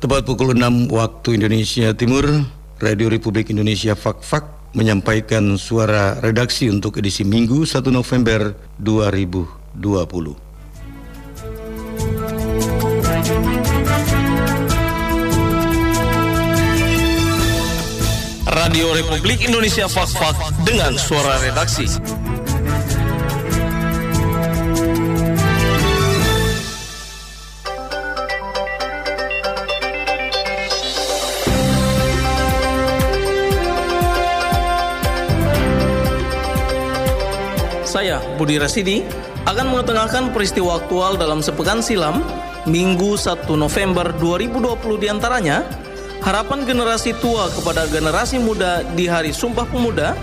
Tepat pukul 6 waktu Indonesia Timur, Radio Republik Indonesia Fak-Fak menyampaikan suara redaksi untuk edisi Minggu 1 November 2020. Radio Republik Indonesia Fak-Fak dengan suara redaksi. Saya, Budi Rasidi, akan mengetengahkan peristiwa aktual dalam sepekan silam, Minggu 1 November 2020 di antaranya, harapan generasi tua kepada generasi muda di Hari Sumpah Pemuda,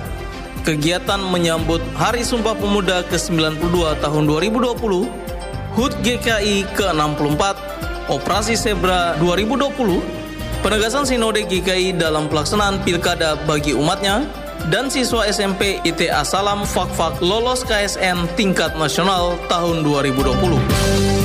kegiatan menyambut Hari Sumpah Pemuda ke-92 tahun 2020, HUT GKI ke-64, Operasi Zebra 2020, penegasan Sinode GKI dalam pelaksanaan pilkada bagi umatnya, dan siswa SMP ITA Salam Fakfak lolos KSN tingkat nasional tahun 2020.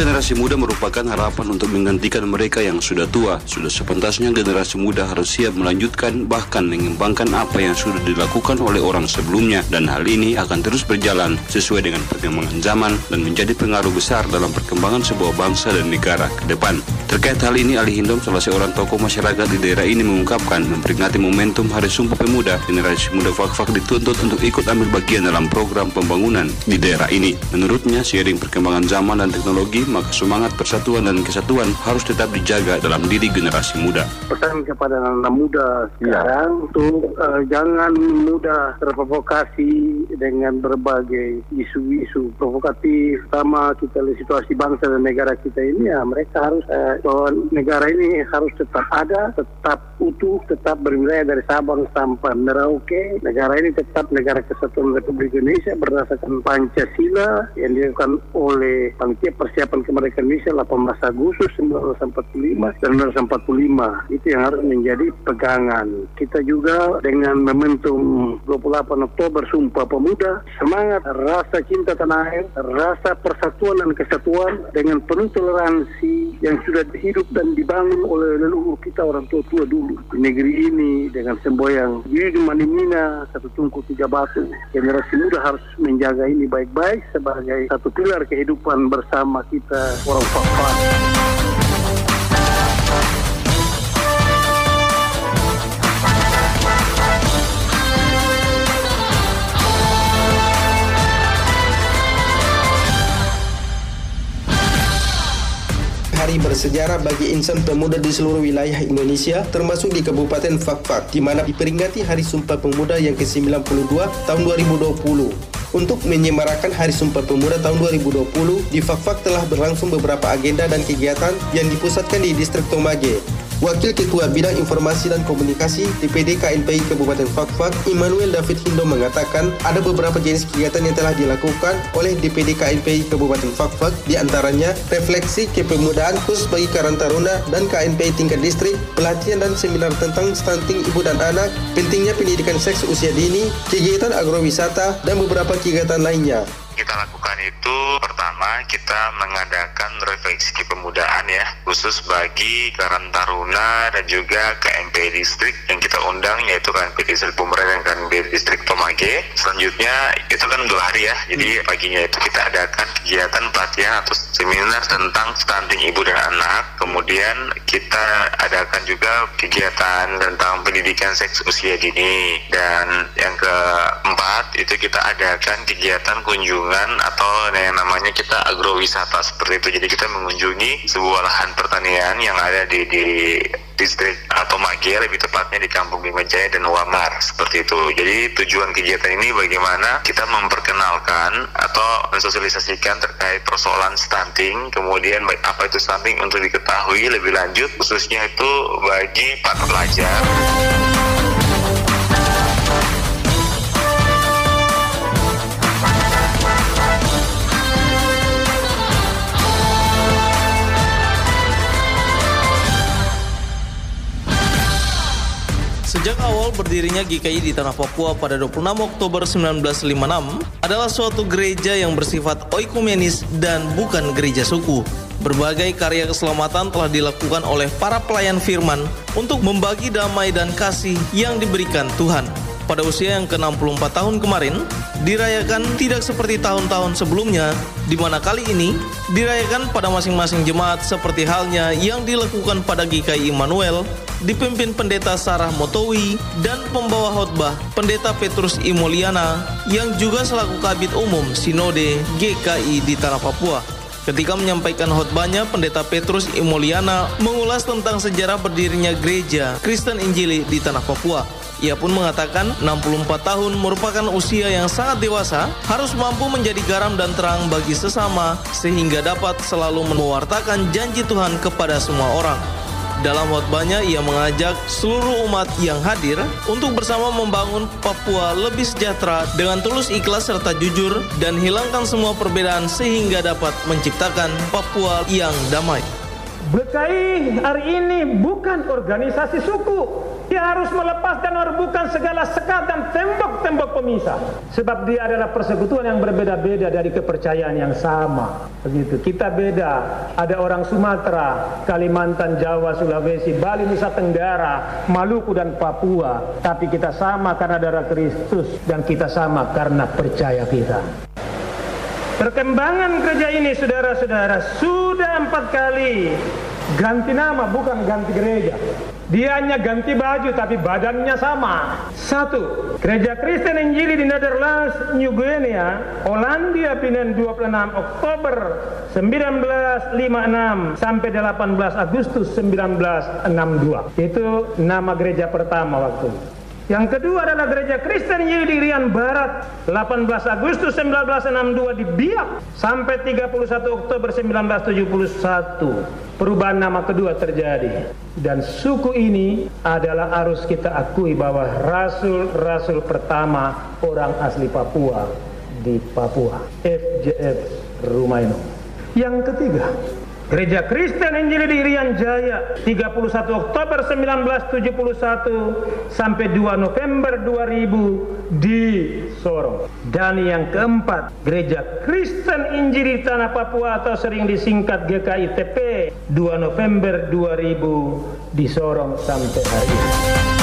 Generasi muda merupakan harapan untuk menggantikan mereka yang sudah tua. Sudah sepentasnya generasi muda harus siap melanjutkan bahkan mengembangkan apa yang sudah dilakukan oleh orang sebelumnya dan hal ini akan terus berjalan sesuai dengan perkembangan zaman dan menjadi pengaruh besar dalam perkembangan sebuah bangsa dan negara ke depan. Terkait hal ini, Ali Hindom, salah seorang tokoh masyarakat di daerah ini mengungkapkan memperingati momentum Hari Sumpah Pemuda, generasi muda Fakfak dituntut untuk ikut ambil bagian dalam program pembangunan di daerah ini. Menurutnya, seiring perkembangan zaman dan teknologi, maka semangat persatuan dan kesatuan harus tetap dijaga dalam diri generasi muda. Pesan kepada anak muda sekarang ya. untuk uh, jangan mudah terprovokasi dengan berbagai isu-isu provokatif. Pertama kita lihat situasi bangsa dan negara kita ini ya mereka harus uh, bahwa negara ini harus tetap ada, tetap utuh, tetap berwilayah dari Sabang sampai Merauke. Negara ini tetap negara kesatuan Republik Indonesia berdasarkan Pancasila yang dilakukan oleh Panitia Persiapan kemerdekaan Indonesia 18 Agustus 1945 dan 1945 itu yang harus menjadi pegangan. Kita juga dengan momentum 28 Oktober Sumpah Pemuda semangat rasa cinta tanah air rasa persatuan dan kesatuan dengan penuh toleransi yang sudah hidup dan dibangun oleh leluhur kita orang tua-tua dulu negeri ini dengan semboyang Yudi Manimina satu tungku tiga batu generasi muda harus menjaga ini baik-baik sebagai satu pilar kehidupan bersama kita orang Papua. Hari bersejarah bagi insan pemuda di seluruh wilayah Indonesia termasuk di Kabupaten Fakfak di mana diperingati Hari Sumpah Pemuda yang ke-92 tahun 2020. Untuk menyemarakan Hari Sumpah Pemuda tahun 2020, di Fakfak telah berlangsung beberapa agenda dan kegiatan yang dipusatkan di Distrik Tomage. Wakil Ketua Bidang Informasi dan Komunikasi DPD KNPI Kabupaten Fakfak, Immanuel David Hindo mengatakan ada beberapa jenis kegiatan yang telah dilakukan oleh DPD KNPI Kabupaten Fakfak, di antaranya refleksi kepemudaan khusus bagi Karang Taruna dan KNPI tingkat distrik, pelatihan dan seminar tentang stunting ibu dan anak, pentingnya pendidikan seks usia dini, kegiatan agrowisata, dan beberapa kegiatan lainnya kita lakukan itu pertama kita mengadakan refleksi kepemudaan ya khusus bagi Karang Taruna dan juga KMP Distrik yang kita undang yaitu KMP Distrik Pemerintah dan KMP Distrik Tomage selanjutnya itu kan dua hari ya jadi hmm. paginya itu kita adakan kegiatan pelatihan atau seminar tentang stunting ibu dan anak kemudian kita adakan juga kegiatan tentang pendidikan seks usia dini dan yang keempat itu kita adakan kegiatan kunjungan atau yang namanya kita agrowisata seperti itu. Jadi kita mengunjungi sebuah lahan pertanian yang ada di, di distrik atau Mage lebih tepatnya di Kampung Bima Jaya dan Wamar seperti itu. Jadi tujuan kegiatan ini bagaimana kita memperkenalkan atau mensosialisasikan terkait persoalan stunting, kemudian apa itu stunting untuk diketahui lebih lanjut khususnya itu bagi para pelajar. Berdirinya GKI di Tanah Papua pada 26 Oktober 1956 adalah suatu gereja yang bersifat oikumenis dan bukan gereja suku. Berbagai karya keselamatan telah dilakukan oleh para pelayan firman untuk membagi damai dan kasih yang diberikan Tuhan pada usia yang ke-64 tahun kemarin dirayakan tidak seperti tahun-tahun sebelumnya di mana kali ini dirayakan pada masing-masing jemaat seperti halnya yang dilakukan pada GKI Immanuel dipimpin pendeta Sarah Motowi dan pembawa khotbah pendeta Petrus Imoliana yang juga selaku kabit umum Sinode GKI di Tanah Papua. Ketika menyampaikan khotbahnya, Pendeta Petrus Imoliana mengulas tentang sejarah berdirinya gereja Kristen Injili di Tanah Papua. Ia pun mengatakan 64 tahun merupakan usia yang sangat dewasa, harus mampu menjadi garam dan terang bagi sesama sehingga dapat selalu mewartakan janji Tuhan kepada semua orang. Dalam khotbahnya ia mengajak seluruh umat yang hadir untuk bersama membangun Papua lebih sejahtera dengan tulus ikhlas serta jujur dan hilangkan semua perbedaan sehingga dapat menciptakan Papua yang damai. BKI hari ini bukan organisasi suku. Dia harus melepas dan merebukan segala sekat dan tembok-tembok pemisah. Sebab dia adalah persekutuan yang berbeda-beda dari kepercayaan yang sama. Begitu. Kita beda. Ada orang Sumatera, Kalimantan, Jawa, Sulawesi, Bali, Nusa Tenggara, Maluku dan Papua. Tapi kita sama karena darah Kristus dan kita sama karena percaya kita. Perkembangan gereja ini saudara-saudara sudah empat kali ganti nama bukan ganti gereja. Dia hanya ganti baju tapi badannya sama. Satu, gereja Kristen Injili di Netherlands, New Guinea, Hollandia pindah 26 Oktober 1956 sampai 18 Agustus 1962. Itu nama gereja pertama waktu. Yang kedua adalah gereja Kristen Yudirian Barat 18 Agustus 1962 di Biak sampai 31 Oktober 1971. Perubahan nama kedua terjadi dan suku ini adalah harus kita akui bahwa rasul-rasul pertama orang asli Papua di Papua FJF Rumaino. Yang ketiga, Gereja Kristen Injili di Irian Jaya 31 Oktober 1971 sampai 2 November 2000 di Sorong. Dan yang keempat, Gereja Kristen Injili di Tanah Papua atau sering disingkat GKITP 2 November 2000 di Sorong sampai hari ini.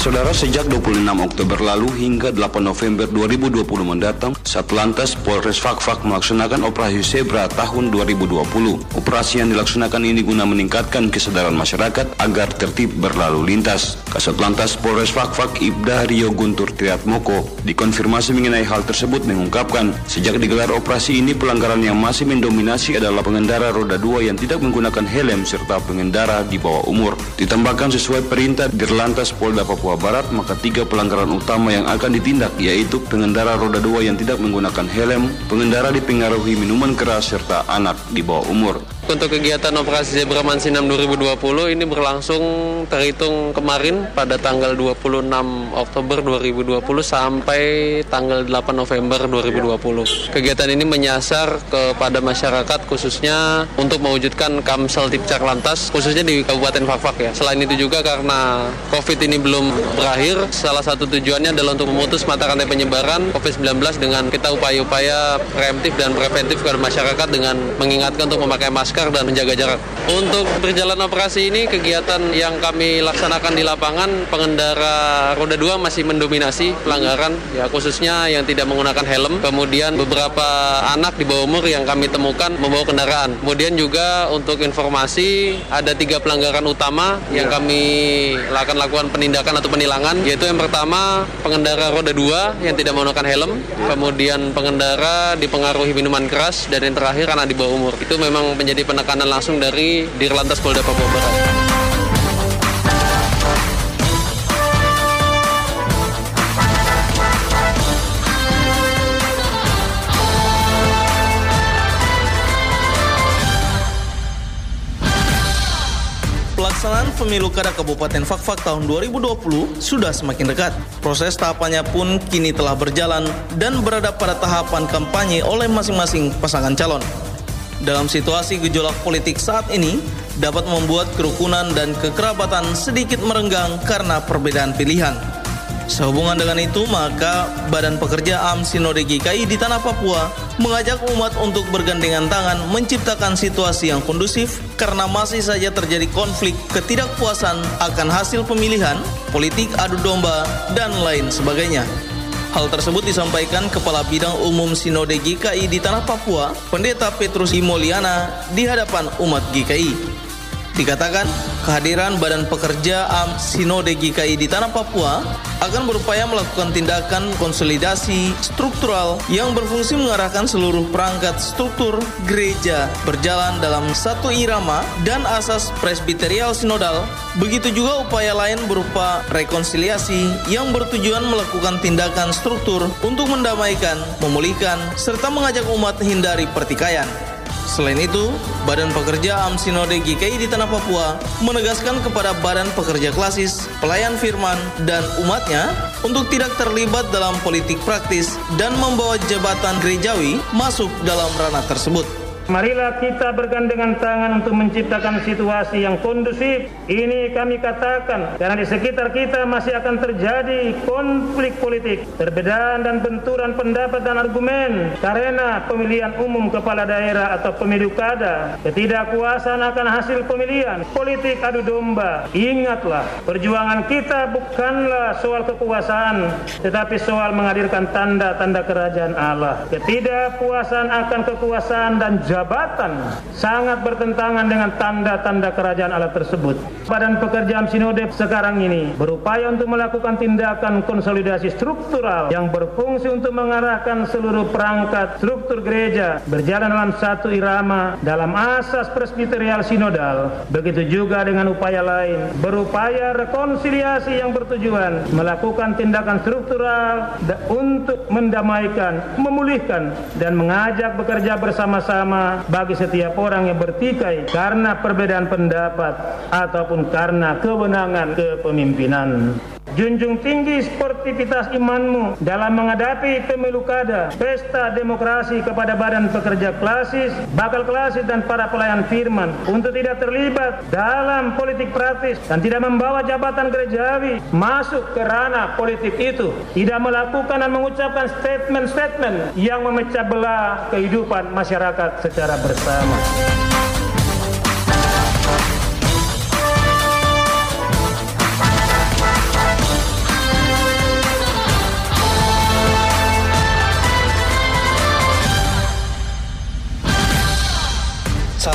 Saudara, sejak 26 Oktober lalu hingga 8 November 2020 mendatang, Satlantas Polres Fakfak melaksanakan operasi Zebra tahun 2020. Operasi yang dilaksanakan ini guna meningkatkan kesadaran masyarakat agar tertib berlalu lintas. Kasatlantas Polres Fakfak Ibda Rio Guntur Triatmoko dikonfirmasi mengenai hal tersebut mengungkapkan, sejak digelar operasi ini pelanggaran yang masih mendominasi adalah pengendara roda dua yang tidak menggunakan helm serta pengendara di bawah umur. Ditambahkan sesuai perintah Dirlantas Polda Papua Papua Barat, maka tiga pelanggaran utama yang akan ditindak yaitu pengendara roda dua yang tidak menggunakan helm, pengendara dipengaruhi minuman keras, serta anak di bawah umur. Untuk kegiatan operasi Zebra Mansinam 2020 ini berlangsung terhitung kemarin pada tanggal 26 Oktober 2020 sampai tanggal 8 November 2020. Kegiatan ini menyasar kepada masyarakat khususnya untuk mewujudkan Kamsel Tipcak Lantas khususnya di Kabupaten Fakfak ya. Selain itu juga karena COVID ini belum berakhir, salah satu tujuannya adalah untuk memutus mata rantai penyebaran COVID-19 dengan kita upaya-upaya preemptif dan preventif kepada masyarakat dengan mengingatkan untuk memakai masker masker dan menjaga jarak. Untuk berjalan operasi ini kegiatan yang kami laksanakan di lapangan pengendara roda 2 masih mendominasi pelanggaran ya khususnya yang tidak menggunakan helm. Kemudian beberapa anak di bawah umur yang kami temukan membawa kendaraan. Kemudian juga untuk informasi ada tiga pelanggaran utama yang ya. kami akan lakukan penindakan atau penilangan yaitu yang pertama pengendara roda 2 yang tidak menggunakan helm, kemudian pengendara dipengaruhi minuman keras dan yang terakhir anak di bawah umur. Itu memang menjadi penekanan langsung dari Dirlantas Polda Papua Barat. Pelaksanaan pemilu kada Kabupaten Fakfak tahun 2020 sudah semakin dekat. Proses tahapannya pun kini telah berjalan dan berada pada tahapan kampanye oleh masing-masing pasangan calon. Dalam situasi gejolak politik saat ini, dapat membuat kerukunan dan kekerabatan sedikit merenggang karena perbedaan pilihan. Sehubungan dengan itu, maka Badan Pekerja AM Sinode GKI di Tanah Papua mengajak umat untuk bergandengan tangan menciptakan situasi yang kondusif karena masih saja terjadi konflik ketidakpuasan akan hasil pemilihan, politik adu domba, dan lain sebagainya. Hal tersebut disampaikan Kepala Bidang Umum Sinode GKI di Tanah Papua, Pendeta Petrus Imoliana, di hadapan umat GKI. Dikatakan, kehadiran Badan Pekerja AM Sinode GKI di Tanah Papua akan berupaya melakukan tindakan konsolidasi struktural yang berfungsi mengarahkan seluruh perangkat struktur gereja berjalan dalam satu irama dan asas presbiterial sinodal. Begitu juga upaya lain berupa rekonsiliasi yang bertujuan melakukan tindakan struktur untuk mendamaikan, memulihkan, serta mengajak umat hindari pertikaian. Selain itu, Badan Pekerja AM Sinode GKI di Tanah Papua menegaskan kepada Badan Pekerja Klasis, pelayan firman, dan umatnya untuk tidak terlibat dalam politik praktis dan membawa jabatan gerejawi masuk dalam ranah tersebut. Marilah kita bergandengan tangan untuk menciptakan situasi yang kondusif. Ini kami katakan karena di sekitar kita masih akan terjadi konflik politik, perbedaan dan benturan pendapat dan argumen karena pemilihan umum kepala daerah atau pemilu kada, ketidakpuasan akan hasil pemilihan, politik adu domba. Ingatlah, perjuangan kita bukanlah soal kekuasaan, tetapi soal menghadirkan tanda-tanda kerajaan Allah. Ketidakpuasan akan kekuasaan dan jabatan sangat bertentangan dengan tanda-tanda kerajaan Allah tersebut. Badan pekerjaan sinode sekarang ini berupaya untuk melakukan tindakan konsolidasi struktural yang berfungsi untuk mengarahkan seluruh perangkat struktur gereja berjalan dalam satu irama dalam asas presbiterial sinodal. Begitu juga dengan upaya lain berupaya rekonsiliasi yang bertujuan melakukan tindakan struktural untuk mendamaikan, memulihkan dan mengajak bekerja bersama-sama bagi setiap orang yang bertikai karena perbedaan pendapat ataupun karena kewenangan kepemimpinan. Junjung tinggi sportivitas imanmu dalam menghadapi pemilu kada, pesta demokrasi kepada badan pekerja klasis, bakal klasis dan para pelayan firman untuk tidak terlibat dalam politik praktis dan tidak membawa jabatan gerejawi masuk ke ranah politik itu, tidak melakukan dan mengucapkan statement-statement yang memecah belah kehidupan masyarakat secara bersama.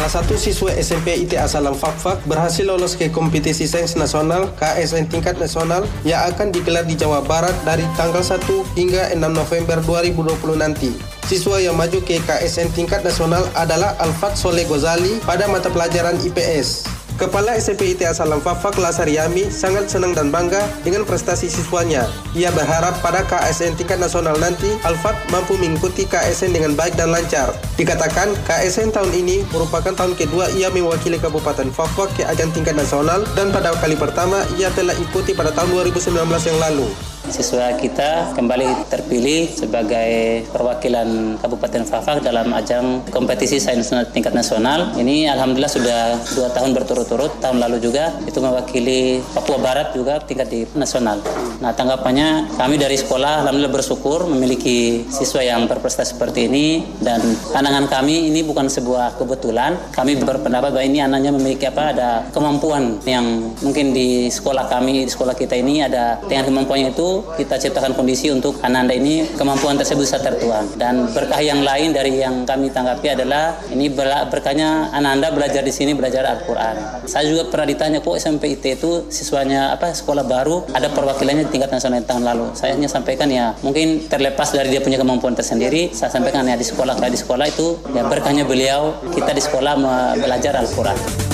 Salah satu siswa SMP IT Asalam Fakfak berhasil lolos ke kompetisi sains nasional KSN tingkat nasional yang akan digelar di Jawa Barat dari tanggal 1 hingga 6 November 2020 nanti. Siswa yang maju ke KSN tingkat nasional adalah Alfat Soleh Gozali pada mata pelajaran IPS. Kepala SMP IT Asalam Fafak Lasariami sangat senang dan bangga dengan prestasi siswanya. Ia berharap pada KSN tingkat nasional nanti, Alfat mampu mengikuti KSN dengan baik dan lancar. Dikatakan, KSN tahun ini merupakan tahun kedua ia mewakili Kabupaten Fafak ke ajang tingkat nasional dan pada kali pertama ia telah ikuti pada tahun 2019 yang lalu. Siswa kita kembali terpilih sebagai perwakilan Kabupaten Fafak dalam ajang kompetisi sains tingkat nasional. Ini alhamdulillah sudah dua tahun berturut-turut. Tahun lalu juga itu mewakili Papua Barat juga tingkat di nasional. Nah tanggapannya kami dari sekolah alhamdulillah bersyukur memiliki siswa yang berprestasi seperti ini dan pandangan kami ini bukan sebuah kebetulan. Kami berpendapat bahwa ini anaknya memiliki apa ada kemampuan yang mungkin di sekolah kami di sekolah kita ini ada dengan kemampuannya itu kita ciptakan kondisi untuk Ananda ini kemampuan tersebut bisa tertuang. Dan berkah yang lain dari yang kami tanggapi adalah ini berkahnya Ananda belajar di sini belajar Al-Quran. Saya juga pernah ditanya kok SMP IT itu siswanya apa sekolah baru ada perwakilannya tingkat nasional tahun lalu. Saya hanya sampaikan ya mungkin terlepas dari dia punya kemampuan tersendiri. Saya sampaikan ya di sekolah di sekolah itu ya berkahnya beliau kita di sekolah belajar Al-Quran.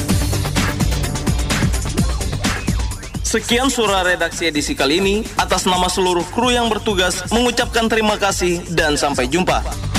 Sekian suara redaksi edisi kali ini. Atas nama seluruh kru yang bertugas mengucapkan terima kasih dan sampai jumpa.